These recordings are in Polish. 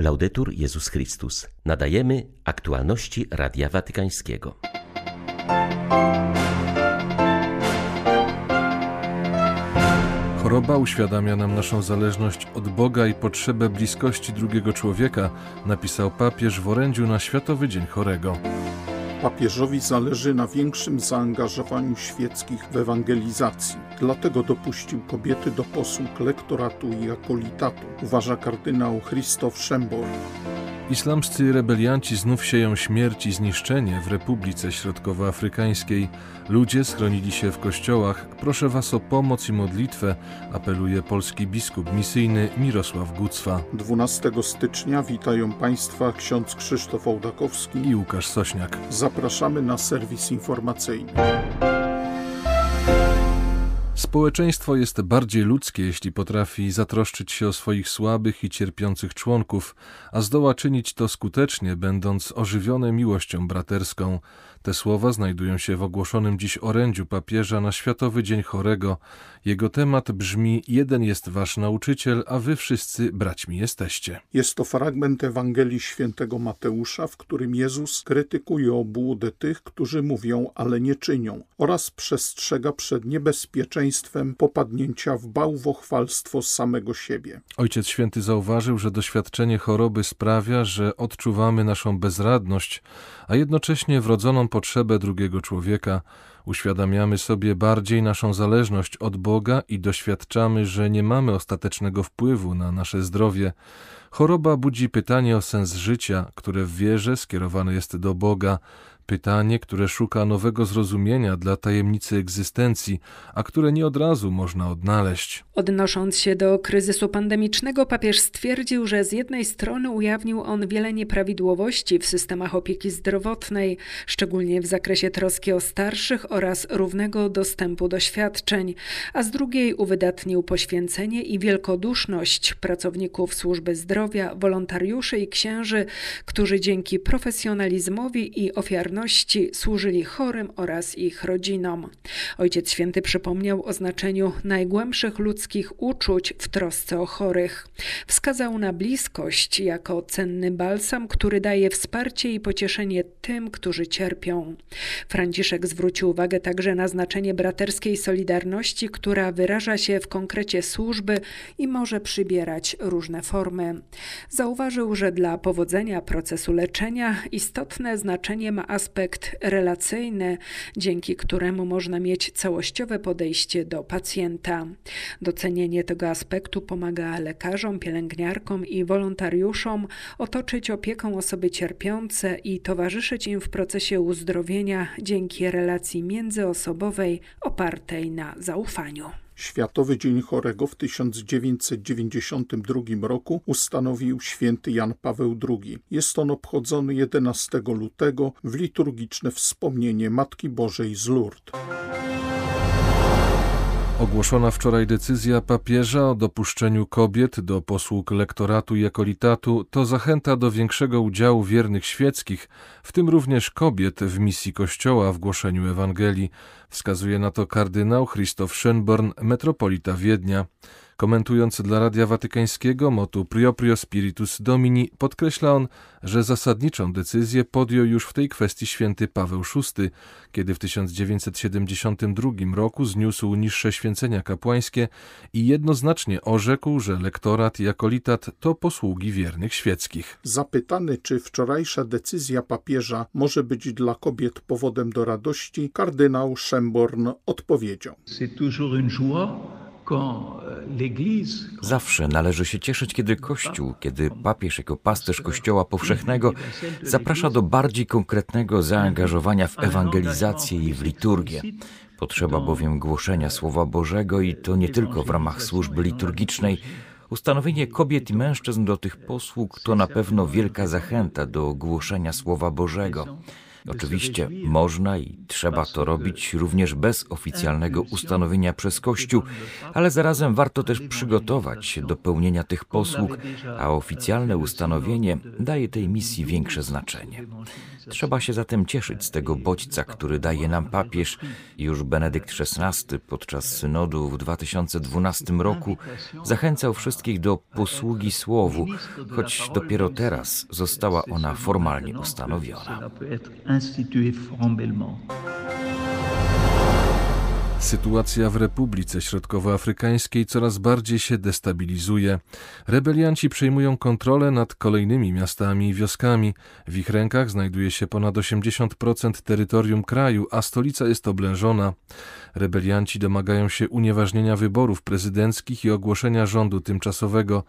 Laudetur Jezus Chrystus. Nadajemy aktualności Radia Watykańskiego. Choroba uświadamia nam naszą zależność od Boga i potrzebę bliskości drugiego człowieka, napisał papież w orędziu na Światowy Dzień Chorego. Papieżowi zależy na większym zaangażowaniu świeckich w ewangelizacji. Dlatego dopuścił kobiety do posług lektoratu i akolitatu, uważa kardynał Christoph Schembor. Islamscy rebelianci znów sieją śmierć i zniszczenie w Republice Środkowoafrykańskiej. Ludzie schronili się w kościołach. Proszę was o pomoc i modlitwę, apeluje polski biskup misyjny Mirosław Gucwa. 12 stycznia witają Państwa ksiądz Krzysztof Ołdakowski i Łukasz Sośniak. Zapraszamy na serwis informacyjny. Społeczeństwo jest bardziej ludzkie, jeśli potrafi zatroszczyć się o swoich słabych i cierpiących członków, a zdoła czynić to skutecznie, będąc ożywione miłością braterską. Te słowa znajdują się w ogłoszonym dziś orędziu papieża na Światowy Dzień Chorego. Jego temat brzmi: Jeden jest wasz nauczyciel, a wy wszyscy braćmi jesteście. Jest to fragment Ewangelii świętego Mateusza, w którym Jezus krytykuje obłudę tych, którzy mówią, ale nie czynią, oraz przestrzega przed niebezpieczeństwem popadnięcia w bałwochwalstwo samego siebie. Ojciec Święty zauważył, że doświadczenie choroby sprawia, że odczuwamy naszą bezradność, a jednocześnie wrodzoną potrzebę drugiego człowieka, uświadamiamy sobie bardziej naszą zależność od Boga i doświadczamy, że nie mamy ostatecznego wpływu na nasze zdrowie. Choroba budzi pytanie o sens życia, które w wierze skierowane jest do Boga, Pytanie, które szuka nowego zrozumienia dla tajemnicy egzystencji, a które nie od razu można odnaleźć. Odnosząc się do kryzysu pandemicznego, papież stwierdził, że z jednej strony ujawnił on wiele nieprawidłowości w systemach opieki zdrowotnej, szczególnie w zakresie troski o starszych oraz równego dostępu do świadczeń, a z drugiej uwydatnił poświęcenie i wielkoduszność pracowników służby zdrowia, wolontariuszy i księży, którzy dzięki profesjonalizmowi i ofiarności służyli chorym oraz ich rodzinom. Ojciec Święty przypomniał o znaczeniu najgłębszych ludzkich uczuć w trosce o chorych. Wskazał na bliskość jako cenny balsam, który daje wsparcie i pocieszenie tym, którzy cierpią. Franciszek zwrócił uwagę także na znaczenie braterskiej solidarności, która wyraża się w konkrecie służby i może przybierać różne formy. Zauważył, że dla powodzenia procesu leczenia istotne znaczenie ma aspekt aspekt relacyjny, dzięki któremu można mieć całościowe podejście do pacjenta. Docenienie tego aspektu pomaga lekarzom, pielęgniarkom i wolontariuszom otoczyć opieką osoby cierpiące i towarzyszyć im w procesie uzdrowienia dzięki relacji międzyosobowej opartej na zaufaniu. Światowy Dzień Chorego w 1992 roku ustanowił święty Jan Paweł II. Jest on obchodzony 11 lutego w liturgiczne wspomnienie Matki Bożej z Lourdes. Ogłoszona wczoraj decyzja papieża o dopuszczeniu kobiet do posług lektoratu i ekolitatu to zachęta do większego udziału wiernych świeckich, w tym również kobiet w misji Kościoła w głoszeniu Ewangelii, wskazuje na to kardynał Christoph Schönborn, metropolita Wiednia. Komentując dla Radia Watykańskiego motu Prioprio Spiritus Domini, podkreśla on, że zasadniczą decyzję podjął już w tej kwestii święty Paweł VI, kiedy w 1972 roku zniósł niższe święcenia kapłańskie i jednoznacznie orzekł, że lektorat i akolitat to posługi wiernych świeckich. Zapytany, czy wczorajsza decyzja papieża może być dla kobiet powodem do radości, kardynał Szemborn odpowiedział. C'est toujours une joie Zawsze należy się cieszyć, kiedy Kościół, kiedy papież jako pasterz Kościoła powszechnego zaprasza do bardziej konkretnego zaangażowania w ewangelizację i w liturgię. Potrzeba bowiem głoszenia Słowa Bożego i to nie tylko w ramach służby liturgicznej. Ustanowienie kobiet i mężczyzn do tych posług to na pewno wielka zachęta do głoszenia Słowa Bożego. Oczywiście można i trzeba to robić również bez oficjalnego ustanowienia przez Kościół, ale zarazem warto też przygotować się do pełnienia tych posług, a oficjalne ustanowienie daje tej misji większe znaczenie. Trzeba się zatem cieszyć z tego bodźca, który daje nam papież. Już Benedykt XVI podczas synodu w 2012 roku zachęcał wszystkich do posługi słowu, choć dopiero teraz została ona formalnie ustanowiona. institué Frambellement. Sytuacja w Republice Środkowoafrykańskiej coraz bardziej się destabilizuje. Rebelianci przejmują kontrolę nad kolejnymi miastami i wioskami. W ich rękach znajduje się ponad 80% terytorium kraju, a stolica jest oblężona. Rebelianci domagają się unieważnienia wyborów prezydenckich i ogłoszenia rządu tymczasowego.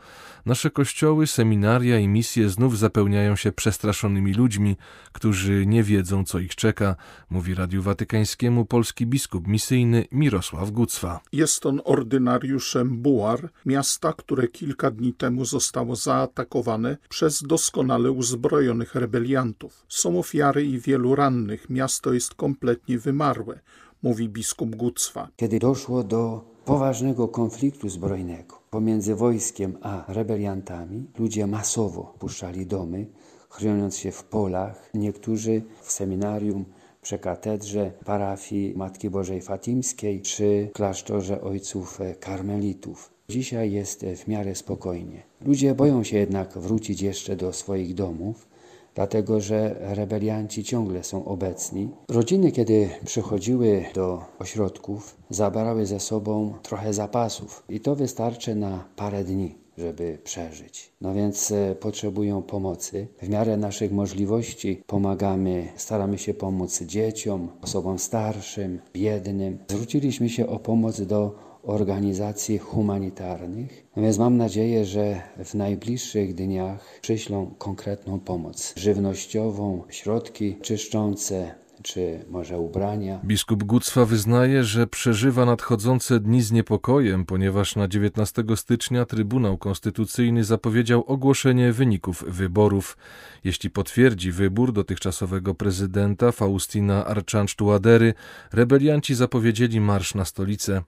Nasze kościoły, seminaria i misje znów zapełniają się przestraszonymi ludźmi, którzy nie wiedzą, co ich czeka, mówi Radiu Watykańskiemu polski biskup misyjny Mirosław Gucwa. Jest on ordynariuszem Buar, miasta, które kilka dni temu zostało zaatakowane przez doskonale uzbrojonych rebeliantów. Są ofiary i wielu rannych. Miasto jest kompletnie wymarłe mówi biskup Gucwa. Kiedy doszło do poważnego konfliktu zbrojnego pomiędzy wojskiem a rebeliantami, ludzie masowo puszczali domy, chroniąc się w polach. Niektórzy w seminarium przy katedrze parafii Matki Bożej Fatimskiej czy klasztorze ojców karmelitów. Dzisiaj jest w miarę spokojnie. Ludzie boją się jednak wrócić jeszcze do swoich domów, dlatego że rebelianci ciągle są obecni. Rodziny, kiedy przychodziły do ośrodków, zabrały ze sobą trochę zapasów i to wystarczy na parę dni żeby przeżyć. No więc e, potrzebują pomocy. W miarę naszych możliwości pomagamy, staramy się pomóc dzieciom, osobom starszym, biednym. Zwróciliśmy się o pomoc do organizacji humanitarnych. Więc mam nadzieję, że w najbliższych dniach przyślą konkretną pomoc żywnościową, środki czyszczące, czy może ubrania. Biskup Gucwa wyznaje, że przeżywa nadchodzące dni z niepokojem, ponieważ na 19 stycznia Trybunał Konstytucyjny zapowiedział ogłoszenie wyników wyborów. Jeśli potwierdzi wybór dotychczasowego prezydenta Faustina Archange-Tuadery, rebelianci zapowiedzieli marsz na stolicę.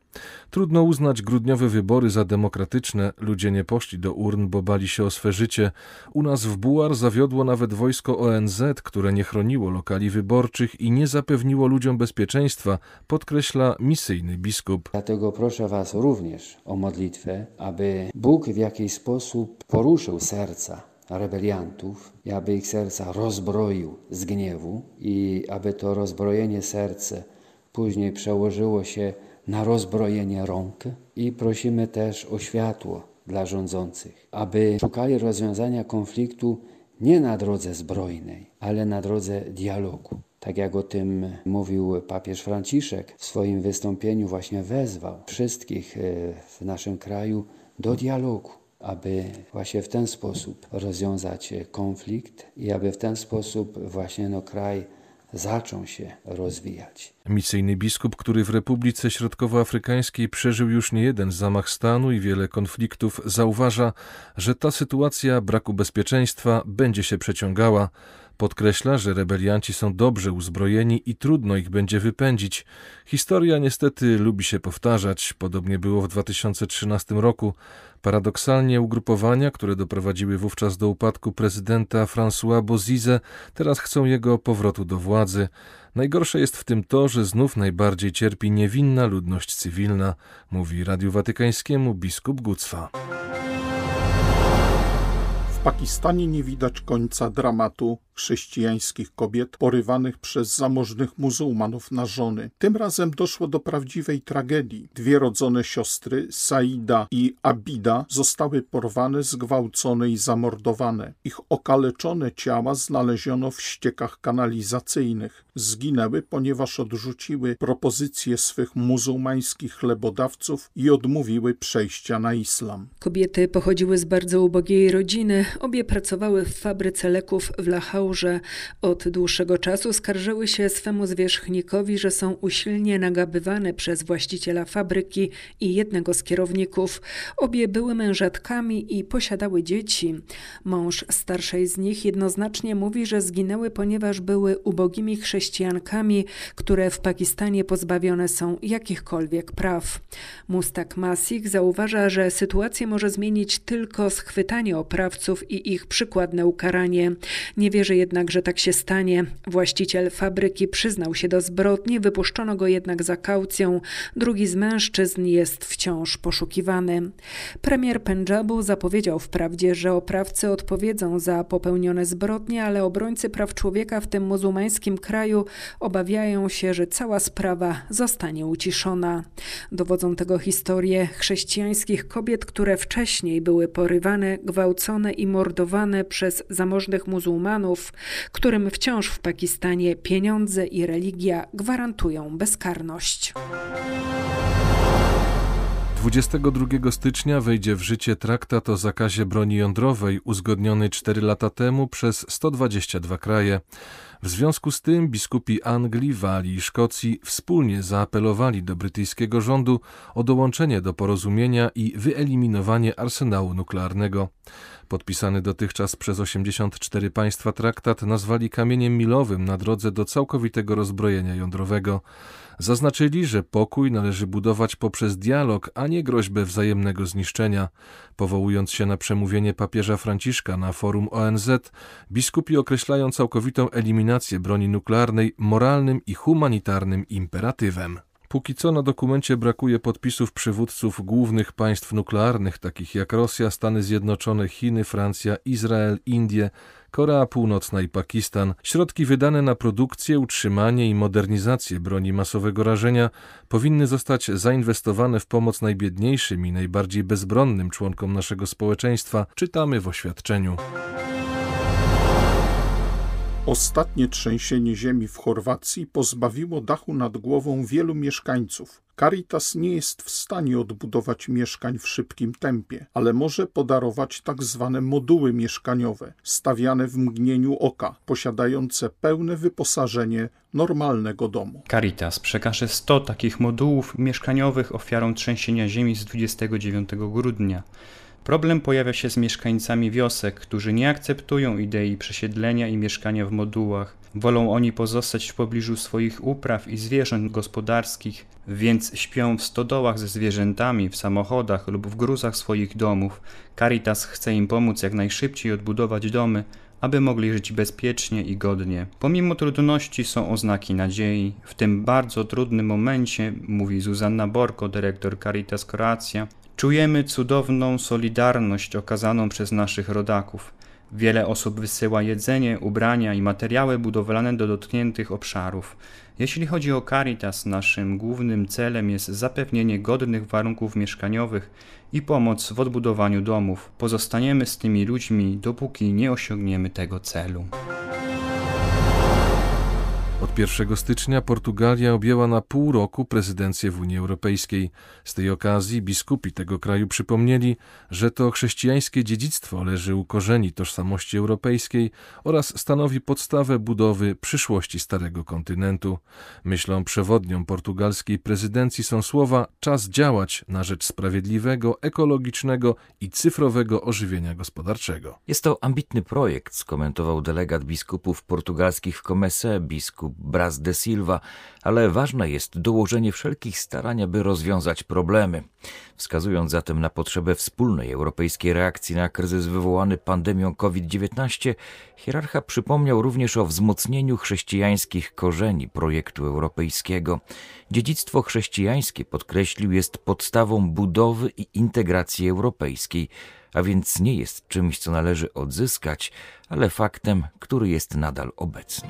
Trudno uznać grudniowe wybory za demokratyczne. Ludzie nie poszli do urn, bo bali się o swe życie. U nas w Buar zawiodło nawet wojsko ONZ, które nie chroniło lokali wyborczych i nie zapewniło ludziom bezpieczeństwa, podkreśla misyjny biskup. Dlatego proszę Was również o modlitwę, aby Bóg w jakiś sposób poruszył serca rebeliantów aby ich serca rozbroił z gniewu i aby to rozbrojenie serce później przełożyło się na rozbrojenie rąk i prosimy też o światło dla rządzących, aby szukali rozwiązania konfliktu nie na drodze zbrojnej, ale na drodze dialogu. Tak jak o tym mówił papież Franciszek w swoim wystąpieniu, właśnie wezwał wszystkich e, w naszym kraju do dialogu, aby właśnie w ten sposób rozwiązać konflikt i aby w ten sposób właśnie no, kraj zaczął się rozwijać. Misyjny biskup, który w Republice Środkowoafrykańskiej przeżył już nie jeden zamach stanu i wiele konfliktów, zauważa, że ta sytuacja braku bezpieczeństwa będzie się przeciągała. Podkreśla, że rebelianci są dobrze uzbrojeni i trudno ich będzie wypędzić. Historia niestety lubi się powtarzać. Podobnie było w 2013 roku. Paradoksalnie ugrupowania, które doprowadziły wówczas do upadku prezydenta François Bozize, teraz chcą jego powrotu do władzy. Najgorsze jest w tym to, że znów najbardziej cierpi niewinna ludność cywilna, mówi Radiu Watykańskiemu biskup Gucwa. W Pakistanie nie widać końca dramatu chrześcijańskich kobiet porywanych przez zamożnych muzułmanów na żony. Tym razem doszło do prawdziwej tragedii. Dwie rodzone siostry, Saida i Abida, zostały porwane, zgwałcone i zamordowane. Ich okaleczone ciała znaleziono w ściekach kanalizacyjnych. Zginęły, ponieważ odrzuciły propozycje swych muzułmańskich chlebodawców i odmówiły przejścia na islam. Kobiety pochodziły z bardzo ubogiej rodziny, obie pracowały w fabryce leków w Lachau że od dłuższego czasu skarżyły się swemu zwierzchnikowi, że są usilnie nagabywane przez właściciela fabryki i jednego z kierowników. Obie były mężatkami i posiadały dzieci. Mąż starszej z nich jednoznacznie mówi, że zginęły, ponieważ były ubogimi chrześcijankami, które w Pakistanie pozbawione są jakichkolwiek praw. Mustak Masik zauważa, że sytuację może zmienić tylko schwytanie oprawców i ich przykładne ukaranie. Nie wierzy jednak, że tak się stanie. Właściciel fabryki przyznał się do zbrodni, wypuszczono go jednak za kaucją. Drugi z mężczyzn jest wciąż poszukiwany. Premier Pendżabu zapowiedział wprawdzie, że oprawcy odpowiedzą za popełnione zbrodnie, ale obrońcy praw człowieka w tym muzułmańskim kraju obawiają się, że cała sprawa zostanie uciszona. Dowodzą tego historie chrześcijańskich kobiet, które wcześniej były porywane, gwałcone i mordowane przez zamożnych muzułmanów, którym wciąż w Pakistanie pieniądze i religia gwarantują bezkarność. 22 stycznia wejdzie w życie traktat o zakazie broni jądrowej uzgodniony 4 lata temu przez 122 kraje. W związku z tym biskupi Anglii, Walii i Szkocji wspólnie zaapelowali do brytyjskiego rządu o dołączenie do porozumienia i wyeliminowanie arsenału nuklearnego. Podpisany dotychczas przez 84 państwa traktat nazwali kamieniem milowym na drodze do całkowitego rozbrojenia jądrowego. Zaznaczyli, że pokój należy budować poprzez dialog, a nie groźbę wzajemnego zniszczenia. Powołując się na przemówienie papieża Franciszka na forum ONZ, biskupi określają całkowitą eliminację broni nuklearnej moralnym i humanitarnym imperatywem. Póki co na dokumencie brakuje podpisów przywódców głównych państw nuklearnych, takich jak Rosja, Stany Zjednoczone, Chiny, Francja, Izrael, Indie, Korea Północna i Pakistan. Środki wydane na produkcję, utrzymanie i modernizację broni masowego rażenia powinny zostać zainwestowane w pomoc najbiedniejszym i najbardziej bezbronnym członkom naszego społeczeństwa, czytamy w oświadczeniu. Ostatnie trzęsienie ziemi w Chorwacji pozbawiło dachu nad głową wielu mieszkańców. Caritas nie jest w stanie odbudować mieszkań w szybkim tempie, ale może podarować tak zwane moduły mieszkaniowe, stawiane w mgnieniu oka, posiadające pełne wyposażenie normalnego domu. Caritas przekaże 100 takich modułów mieszkaniowych ofiarom trzęsienia ziemi z 29 grudnia. Problem pojawia się z mieszkańcami wiosek, którzy nie akceptują idei przesiedlenia i mieszkania w modułach. Wolą oni pozostać w pobliżu swoich upraw i zwierząt gospodarskich, więc śpią w stodołach ze zwierzętami, w samochodach lub w gruzach swoich domów. Caritas chce im pomóc jak najszybciej odbudować domy, aby mogli żyć bezpiecznie i godnie. Pomimo trudności są oznaki nadziei. W tym bardzo trudnym momencie, mówi Zuzanna Borko, dyrektor Caritas Croatia, Czujemy cudowną solidarność okazaną przez naszych rodaków. Wiele osób wysyła jedzenie, ubrania i materiały budowlane do dotkniętych obszarów. Jeśli chodzi o Caritas, naszym głównym celem jest zapewnienie godnych warunków mieszkaniowych i pomoc w odbudowaniu domów. Pozostaniemy z tymi ludźmi, dopóki nie osiągniemy tego celu. Od 1 stycznia Portugalia objęła na pół roku prezydencję w Unii Europejskiej. Z tej okazji biskupi tego kraju przypomnieli, że to chrześcijańskie dziedzictwo leży u korzeni tożsamości europejskiej oraz stanowi podstawę budowy przyszłości Starego Kontynentu. Myślą przewodnią portugalskiej prezydencji są słowa czas działać na rzecz sprawiedliwego, ekologicznego i cyfrowego ożywienia gospodarczego. Jest to ambitny projekt, skomentował delegat biskupów portugalskich w Comese, biskup Braz de Silva, ale ważne jest dołożenie wszelkich starań, aby rozwiązać problemy. Wskazując zatem na potrzebę wspólnej europejskiej reakcji na kryzys wywołany pandemią COVID-19, hierarcha przypomniał również o wzmocnieniu chrześcijańskich korzeni projektu europejskiego. Dziedzictwo chrześcijańskie, podkreślił, jest podstawą budowy i integracji europejskiej, a więc nie jest czymś, co należy odzyskać, ale faktem, który jest nadal obecny.